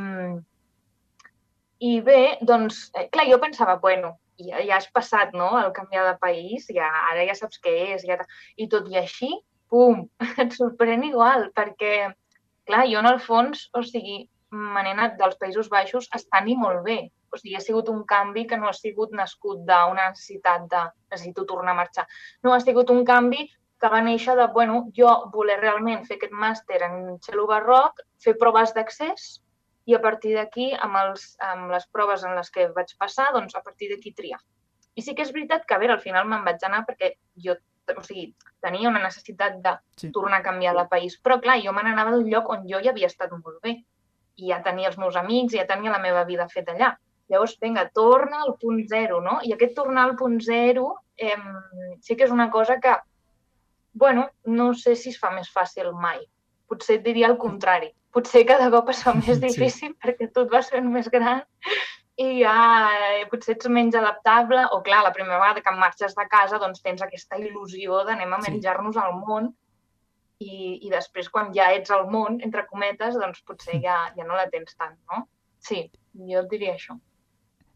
S5: i bé, doncs, eh, clar, jo pensava, bueno, ja, ja has passat, no?, el canviar de país, ja, ara ja saps què és, ja, i tot i així, pum, [laughs] et sorprèn igual, perquè, clar, jo en el fons, o sigui, me n'he anat dels Països Baixos estant-hi molt bé, o sigui, ha sigut un canvi que no ha sigut nascut d'una necessitat de necessito tornar a marxar. No, ha sigut un canvi que va néixer de, bueno, jo voler realment fer aquest màster en cello barroc, fer proves d'accés i a partir d'aquí, amb, els, amb les proves en les que vaig passar, doncs a partir d'aquí triar. I sí que és veritat que, a veure, al final me'n vaig anar perquè jo o sigui, tenia una necessitat de sí. tornar a canviar de país. Però, clar, jo me n'anava d'un lloc on jo ja havia estat molt bé. I ja tenia els meus amics, ja tenia la meva vida feta allà. Llavors, vinga, torna al punt zero, no? I aquest tornar al punt zero eh, sí que és una cosa que, bueno, no sé si es fa més fàcil mai. Potser et diria el contrari. Potser cada cop es fa [laughs] més difícil sí. perquè tot va ser més gran i ja eh, potser ets menys adaptable o, clar, la primera vegada que marxes de casa doncs tens aquesta il·lusió d'anem a menjar-nos al món i, i després quan ja ets al món, entre cometes, doncs potser ja, ja no la tens tant, no? Sí, jo et diria això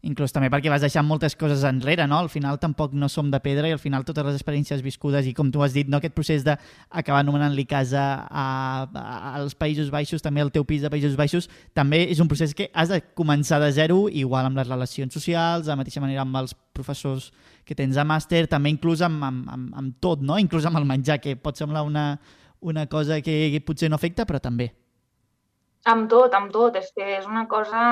S2: inclús també perquè vas deixar moltes coses enrere, no? Al final tampoc no som de pedra i al final totes les experiències viscudes i com tu has dit, no? aquest procés d'acabar anomenant-li casa a, a, als Països Baixos, també el teu pis de Països Baixos, també és un procés que has de començar de zero, igual amb les relacions socials, de la mateixa manera amb els professors que tens a màster, també inclús amb, amb, amb, amb tot, no? Inclús amb el menjar, que pot semblar una, una cosa que, que potser no afecta, però també.
S5: Amb tot, amb tot. És que és una cosa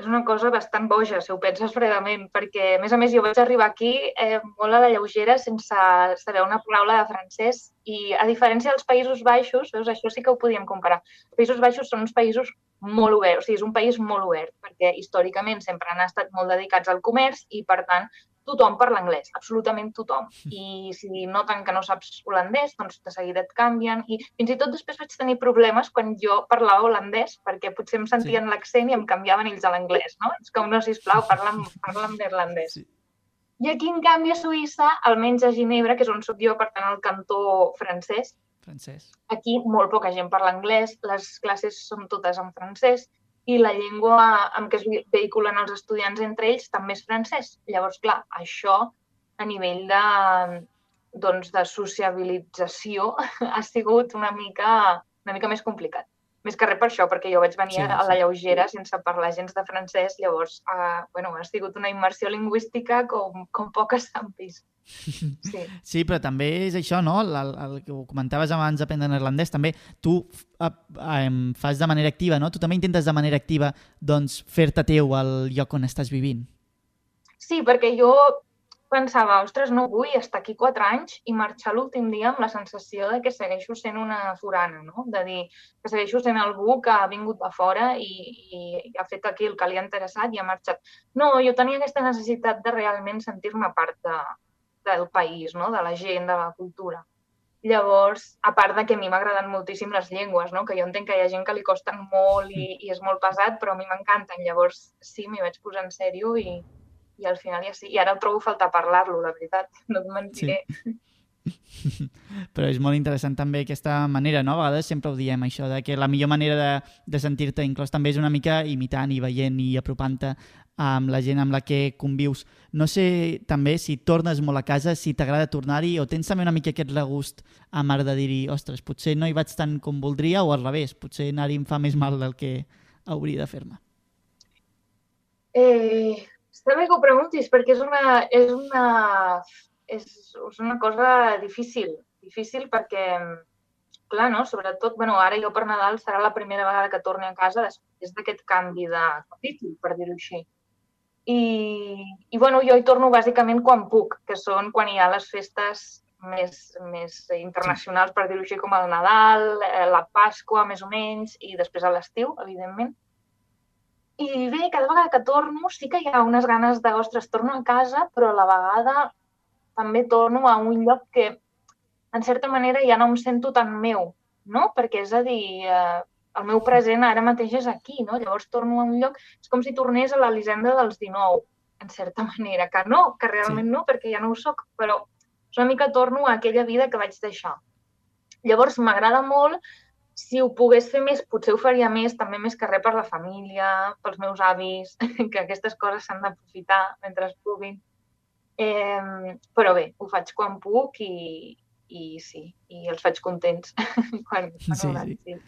S5: és una cosa bastant boja, si ho penses fredament, perquè, a més a més, jo vaig arribar aquí eh, molt a la lleugera sense saber una paraula de francès i, a diferència dels Països Baixos, veus, això sí que ho podíem comparar. Els Països Baixos són uns països molt oberts, o sigui, és un país molt obert, perquè històricament sempre han estat molt dedicats al comerç i, per tant, tothom parla anglès, absolutament tothom. [laughs] I si noten que no saps holandès, doncs de seguida et canvien. I fins i tot després vaig tenir problemes quan jo parlava holandès, perquè potser em sentien sí. l'accent i em canviaven ells a l'anglès, no? És com, no, sisplau, parla'm, [laughs] parla'm neerlandès. Sí. I aquí, en canvi, a Suïssa, almenys a Ginebra, que és on soc jo, per tant, al cantó francès,
S2: francès.
S5: Aquí molt poca gent parla anglès, les classes són totes en francès i la llengua amb què es vehiculen els estudiants entre ells també és francès. Llavors, clar, això a nivell de, doncs, de sociabilització [laughs] ha sigut una mica, una mica més complicat. Més que res per això, perquè jo vaig venir sí, a la lleugera sense parlar gens de francès, llavors uh, bueno, ha sigut una immersió lingüística com, com poques s'han vist.
S2: Sí. [laughs] sí, però també és això, no? El, el, el que ho comentaves abans d'aprendre neerlandès, també tu uh, um, fas de manera activa, no? Tu també intentes de manera activa doncs, fer-te teu al lloc on estàs vivint.
S5: Sí, perquè jo pensava, ostres, no vull estar aquí quatre anys i marxar l'últim dia amb la sensació de que segueixo sent una forana, no? De dir que segueixo sent algú que ha vingut de fora i, i, i ha fet aquí el que li ha interessat i ha marxat. No, jo tenia aquesta necessitat de realment sentir-me part de, del país, no? de la gent, de la cultura. Llavors, a part de que a mi m'agraden moltíssim les llengües, no? que jo entenc que hi ha gent que li costen molt i, i és molt pesat, però a mi m'encanten. Llavors, sí, m'hi vaig posar en sèrio i, i al final ja sí. I ara trobo falta parlar-lo, la veritat, no et mentiré. Sí. [laughs]
S2: Però és molt interessant també aquesta manera, no? A vegades sempre ho diem, això, de que la millor manera de, de sentir-te inclòs també és una mica imitant i veient i apropant-te amb la gent amb la que convius. No sé també si tornes molt a casa, si t'agrada tornar-hi o tens també una mica aquest regust a mar de dir-hi, ostres, potser no hi vaig tant com voldria o al revés, potser anar-hi em fa més mal del que hauria de fer-me.
S5: Eh, està bé que ho preguntis perquè és una, és una, és, és una cosa difícil. Difícil perquè, clar, no? sobretot, bueno, ara jo per Nadal serà la primera vegada que torni a casa després d'aquest canvi de capítol, per dir-ho així. I, I, bueno, jo hi torno bàsicament quan puc, que són quan hi ha les festes més, més internacionals, per dir-ho així, com el Nadal, eh, la Pasqua, més o menys, i després a l'estiu, evidentment. I bé, cada vegada que torno sí que hi ha unes ganes de, ostres, torno a casa, però a la vegada també torno a un lloc que, en certa manera, ja no em sento tan meu, no? Perquè, és a dir, eh, el meu present ara mateix és aquí, no? Llavors torno a un lloc, és com si tornés a l'Elisenda dels 19, en certa [laughs] manera, que no, que realment sí. no, perquè ja no ho sóc, però una mica torno a aquella vida que vaig deixar. Llavors m'agrada molt si ho pogués fer més, potser ho faria més, també més que res per la família, pels meus avis, [laughs] que aquestes coses s'han d'aprofitar mentre es puguin. Eh, però bé, ho faig quan puc i, i sí, i els faig contents [laughs] quan, quan sí, hauran, sí. sí.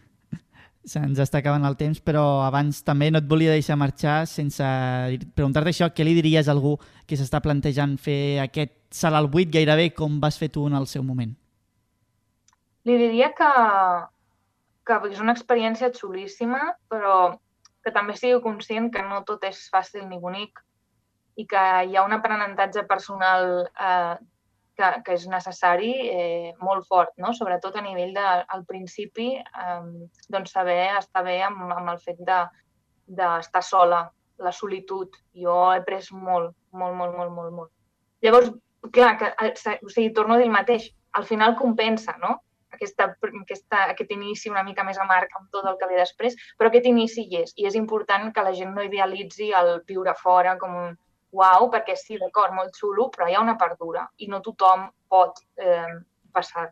S2: Se'ns està acabant el temps, però abans també no et volia deixar marxar sense preguntar-te això, què li diries a algú que s'està plantejant fer aquest salt al buit gairebé com vas fer tu en el seu moment?
S5: Li diria que, que és una experiència xulíssima, però que també sigui conscient que no tot és fàcil ni bonic i que hi ha un aprenentatge personal eh, que, que és necessari eh, molt fort, no? sobretot a nivell de, al principi, eh, doncs saber estar bé amb, amb el fet d'estar de, sola, la solitud. Jo he pres molt, molt, molt, molt, molt, molt. Llavors, clar, que, eh, o sigui, torno a dir el mateix, al final compensa, no? aquesta, aquesta, aquest inici una mica més amarg amb tot el que ve després, però aquest inici hi és. I és important que la gent no idealitzi el viure fora com un uau, perquè sí, d'acord, molt xulo, però hi ha una part dura i no tothom pot eh, passar,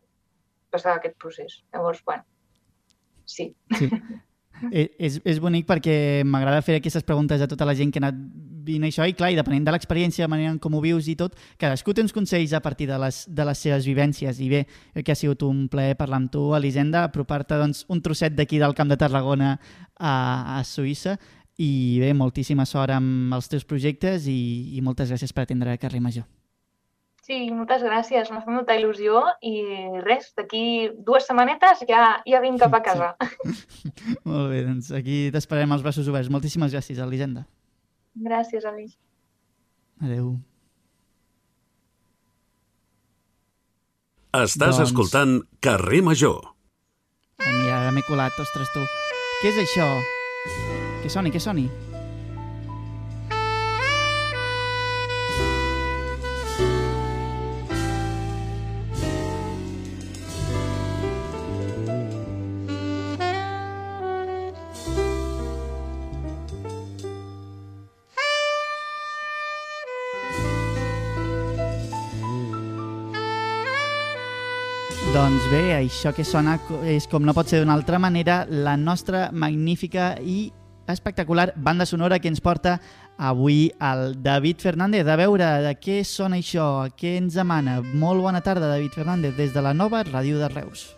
S5: passar aquest procés. Llavors, bueno, sí. sí. [laughs]
S2: Eh, és, és bonic perquè m'agrada fer aquestes preguntes a tota la gent que ha anat vine això i clar, i depenent de l'experiència, de manera com ho vius i tot, cadascú té uns consells a partir de les, de les seves vivències i bé, que ha sigut un plaer parlar amb tu, Elisenda, apropar-te doncs, un trosset d'aquí del Camp de Tarragona a, a Suïssa i bé, moltíssima sort amb els teus projectes i, i moltes gràcies per atendre Carrer Major.
S5: Sí, moltes gràcies, m'ha fet molta il·lusió i res, d'aquí dues setmanetes ja, ja vinc cap a casa.
S2: Sí. [laughs] Molt bé, doncs aquí t'esperem els braços oberts. Moltíssimes gràcies, Elisenda.
S5: Gràcies, Alice.
S2: Adéu.
S1: Estàs doncs... escoltant Carrer Major.
S2: Ai, mira, ara m'he colat, ostres, tu. Què és això? Que soni, que soni. Doncs bé, això que sona és, com no pot ser d'una altra manera, la nostra magnífica i espectacular banda sonora que ens porta avui el David Fernández. A veure, de què sona això? Què ens emana? Molt bona tarda, David Fernández, des de la nova Ràdio de Reus.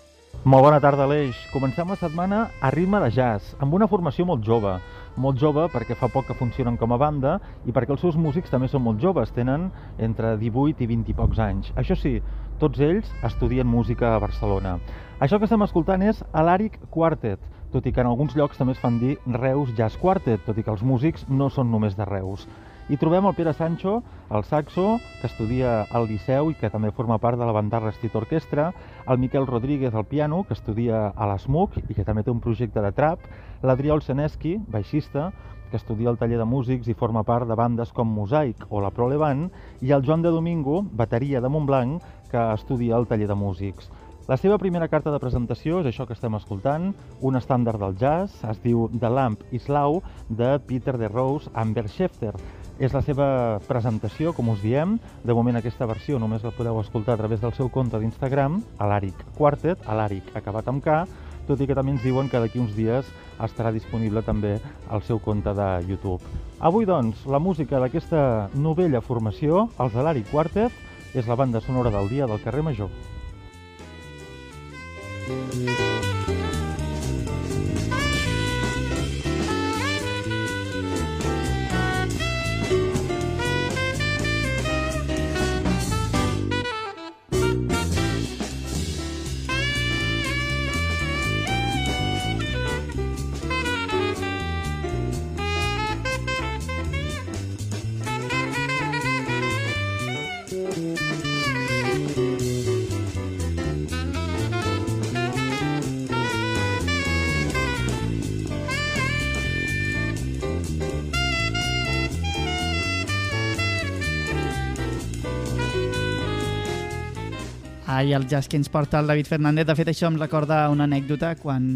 S6: Molt bona tarda, Aleix. Comencem la setmana a ritme de jazz, amb una formació molt jove molt jove perquè fa poc que funcionen com a banda i perquè els seus músics també són molt joves, tenen entre 18 i 20 i pocs anys. Això sí, tots ells estudien música a Barcelona. Això que estem escoltant és l'Àric Quartet, tot i que en alguns llocs també es fan dir Reus Jazz Quartet, tot i que els músics no són només de Reus. I trobem el Pere Sancho, el saxo, que estudia al Liceu i que també forma part de la Bandarra Street Orquestra, el Miquel Rodríguez al piano, que estudia a l'ESMUC i que també té un projecte de trap, l'Adrià Olseneski, baixista, que estudia al taller de músics i forma part de bandes com Mosaic o la Prolevant, i el Joan de Domingo, bateria de Montblanc, que estudia al taller de músics. La seva primera carta de presentació és això que estem escoltant, un estàndard del jazz, es diu The Lamp is Low, de Peter de Rose amb Bert Schefter. És la seva presentació, com us diem. De moment aquesta versió només la podeu escoltar a través del seu compte d'Instagram, a l'Aric Quartet, a l'Aric acabat amb K, tot i que també ens diuen que d'aquí uns dies estarà disponible també al seu compte de YouTube. Avui, doncs, la música d'aquesta novella formació, els de l'Ari Quartet, és la banda sonora del dia del carrer Major. Thank you.
S2: Ai, el jazz que ens porta el David Fernández. De fet, això em recorda una anècdota quan,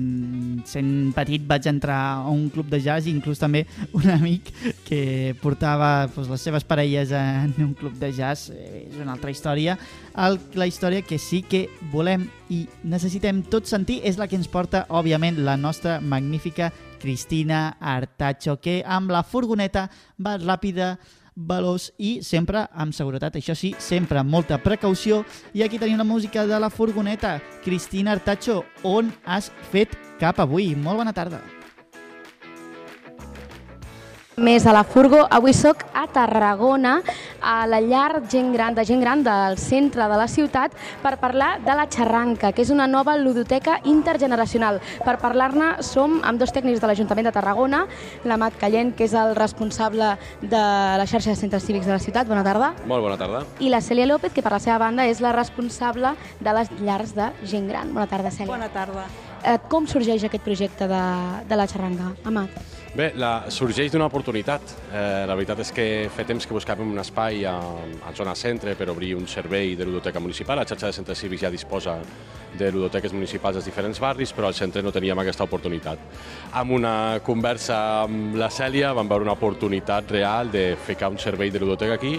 S2: sent petit, vaig entrar a un club de jazz i inclús també un amic que portava doncs, les seves parelles en un club de jazz. Eh, és una altra història. El, la història que sí que volem i necessitem tot sentir és la que ens porta, òbviament, la nostra magnífica Cristina Artacho, que amb la furgoneta va ràpida veloç i sempre amb seguretat. Això sí, sempre amb molta precaució. I aquí tenim la música de la furgoneta. Cristina Artacho, on has fet cap avui? Molt bona tarda
S7: més a la Furgo. Avui sóc a Tarragona, a la llar gent gran, de gent gran del centre de la ciutat, per parlar de la Xarranca, que és una nova ludoteca intergeneracional. Per parlar-ne som amb dos tècnics de l'Ajuntament de Tarragona, l'Amat Callent, que és el responsable de la xarxa de centres cívics de la ciutat. Bona tarda.
S8: Molt bona tarda.
S7: I la Cèlia López, que per la seva banda és la responsable de les llars de gent gran. Bona tarda, Cèlia.
S9: Bona tarda.
S7: Eh, com sorgeix aquest projecte de, de la Xarranca, Amat?
S8: Bé, la, sorgeix d'una oportunitat. Eh, la veritat és que fa temps que buscàvem un espai a, a zona centre per obrir un servei de ludoteca municipal. La xarxa de centres cívics ja disposa de ludoteques municipals als diferents barris, però al centre no teníem aquesta oportunitat. Amb una conversa amb la Cèlia vam veure una oportunitat real de ficar un servei de ludoteca aquí,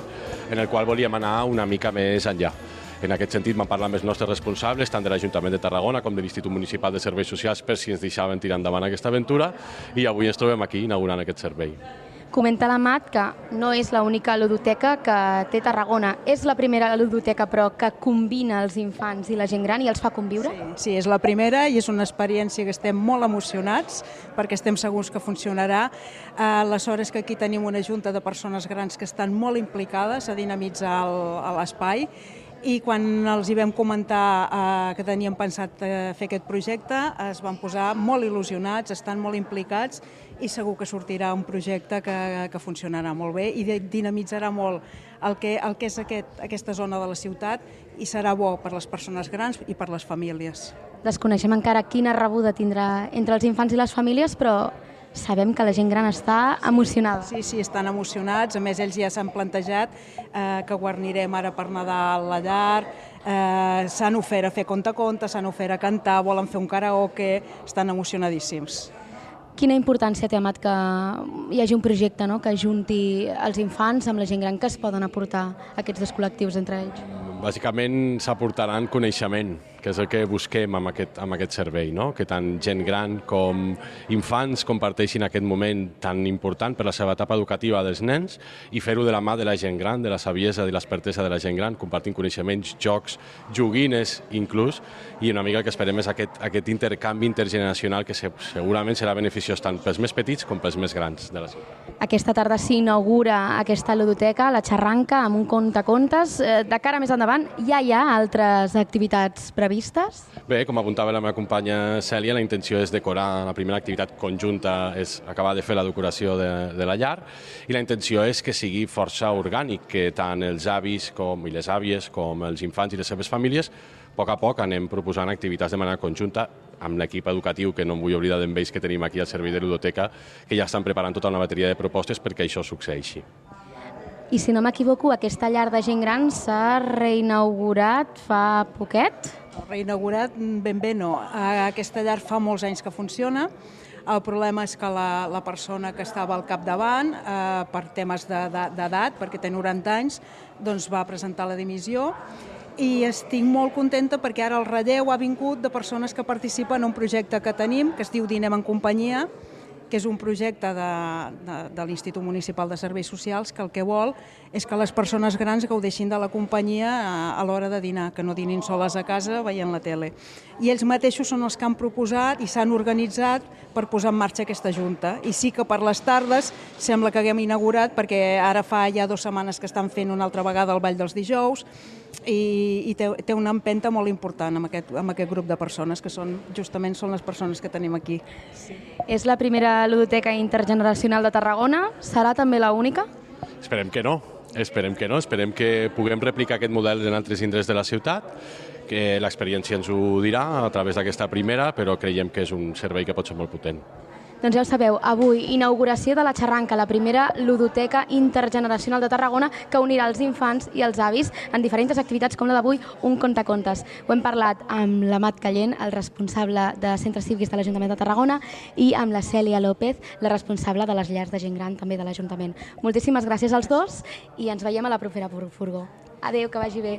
S8: en el qual volíem anar una mica més enllà. En aquest sentit vam parlar amb els nostres responsables, tant de l'Ajuntament de Tarragona com de l'Institut Municipal de Serveis Socials, per si ens deixaven tirar endavant aquesta aventura i avui ens trobem aquí inaugurant aquest servei.
S7: Comenta la Mat que no és l'única ludoteca que té Tarragona. És la primera ludoteca, però, que combina els infants i la gent gran i els fa conviure?
S9: Sí, sí, és la primera i és una experiència que estem molt emocionats perquè estem segurs que funcionarà. Aleshores que aquí tenim una junta de persones grans que estan molt implicades a dinamitzar l'espai i quan els hi vam comentar eh, que teníem pensat eh, fer aquest projecte es van posar molt il·lusionats, estan molt implicats i segur que sortirà un projecte que, que funcionarà molt bé i dinamitzarà molt el que, el que és aquest, aquesta zona de la ciutat i serà bo per les persones grans i per les famílies.
S7: Desconeixem encara quina rebuda tindrà entre els infants i les famílies, però sabem que la gent gran està emocionada.
S9: Sí, sí, estan emocionats. A més, ells ja s'han plantejat eh, que guarnirem ara per Nadal la llar, eh, s'han ofert a fer conta-conta, s'han ofert a cantar, volen fer un karaoke, estan emocionadíssims.
S7: Quina importància té, Amat, que hi hagi un projecte no? que junti els infants amb la gent gran que es poden aportar aquests dos col·lectius entre ells?
S8: Bàsicament s'aportaran coneixement, que és el que busquem amb aquest, amb aquest servei, no? que tant gent gran com infants comparteixin aquest moment tan important per la seva etapa educativa dels nens i fer-ho de la mà de la gent gran, de la saviesa i l'expertesa de la gent gran, compartint coneixements, jocs, joguines inclús, i una mica el que esperem és aquest, aquest intercanvi intergeneracional que se, segurament serà beneficiós tant pels més petits com pels més grans de la ciutat.
S7: Aquesta tarda s'inaugura aquesta ludoteca, la xarranca, amb un conte-contes. Eh, de cara més endavant, ja hi ha altres activitats previstes?
S8: Bé, com apuntava la meva companya Cèlia, la intenció és decorar, la primera activitat conjunta és acabar de fer la decoració de, de la llar i la intenció és que sigui força orgànic, que tant els avis com i les àvies com els infants i les seves famílies a poc a poc anem proposant activitats de manera conjunta amb l'equip educatiu, que no em vull oblidar d'ells que tenim aquí al servei de ludoteca, que ja estan preparant tota una bateria de propostes perquè això succeeixi.
S7: I si no m'equivoco, aquesta llar de gent gran s'ha reinaugurat fa poquet?
S9: Reinaugurat ben bé no. Aquesta llar fa molts anys que funciona. El problema és que la, la persona que estava al capdavant, eh, per temes d'edat, de, de, perquè té 90 anys, doncs va presentar la dimissió i estic molt contenta perquè ara el relleu ha vingut de persones que participen en un projecte que tenim, que es diu Dinem en companyia, que és un projecte de, de, de l'Institut Municipal de Serveis Socials que el que vol és que les persones grans gaudeixin de la companyia a, a l'hora de dinar, que no dinin soles a casa veient la tele. I ells mateixos són els que han proposat i s'han organitzat per posar en marxa aquesta junta. I sí que per les tardes sembla que haguem inaugurat, perquè ara fa ja dues setmanes que estan fent una altra vegada el Ball dels Dijous, i, i té, té una empenta molt important amb aquest, amb aquest grup de persones, que són justament són les persones que tenim aquí.
S7: Sí. És la primera ludoteca intergeneracional de Tarragona? Serà també la única?
S8: Esperem que no. Esperem que no, esperem que puguem replicar aquest model en altres indrets de la ciutat, que l'experiència ens ho dirà a través d'aquesta primera, però creiem que és un servei que pot ser molt potent.
S7: Doncs ja ho sabeu, avui inauguració de la Xarranca, la primera ludoteca intergeneracional de Tarragona que unirà els infants i els avis en diferents activitats com la d'avui, un contacontes. Ho hem parlat amb l'Amat Callent, el responsable de centres cívics de l'Ajuntament de Tarragona, i amb la Cèlia López, la responsable de les llars de gent gran també de l'Ajuntament. Moltíssimes gràcies als dos i ens veiem a la propera furgó. Adéu, que vagi bé.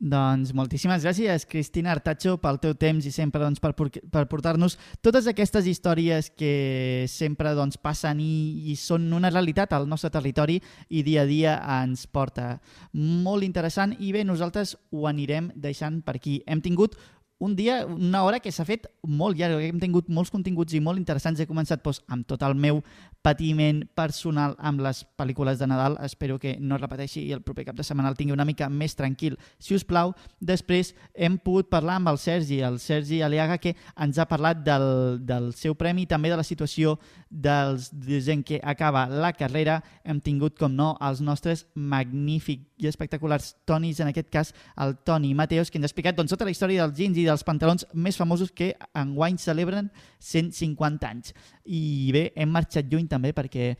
S2: Doncs moltíssimes gràcies, Cristina Artacho, pel teu temps i sempre doncs, per, per portar-nos totes aquestes històries que sempre doncs, passen i, i són una realitat al nostre territori i dia a dia ens porta. Molt interessant i bé, nosaltres ho anirem deixant per aquí. Hem tingut un dia, una hora que s'ha fet molt llarg, hem tingut molts continguts i molt interessants. He començat doncs, amb tot el meu patiment personal amb les pel·lícules de Nadal. Espero que no es repeteixi i el proper cap de setmana el tingui una mica més tranquil, si us plau. Després hem pogut parlar amb el Sergi, el Sergi Aliaga, que ens ha parlat del, del seu premi i també de la situació dels, de gent que acaba la carrera. Hem tingut, com no, els nostres magnífics i espectaculars tonis, en aquest cas el Toni Mateos, que ens ha explicat doncs, tota la història dels jeans i dels pantalons més famosos que enguany celebren 150 anys. I bé, hem marxat lluny també perquè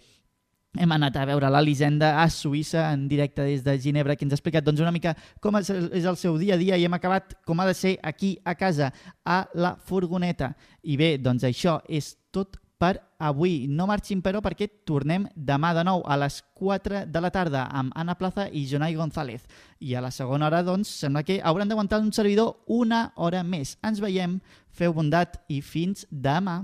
S2: hem anat a veure l'Elisenda a Suïssa en directe des de Ginebra que ens ha explicat doncs, una mica com és el seu dia a dia i hem acabat com ha de ser aquí a casa, a la furgoneta. I bé, doncs això és tot per avui. No marxin, però, perquè tornem demà de nou a les 4 de la tarda amb Anna Plaza i Jonai González. I a la segona hora, doncs, sembla que hauran d'aguantar un servidor una hora més. Ens veiem, feu bondat i fins demà.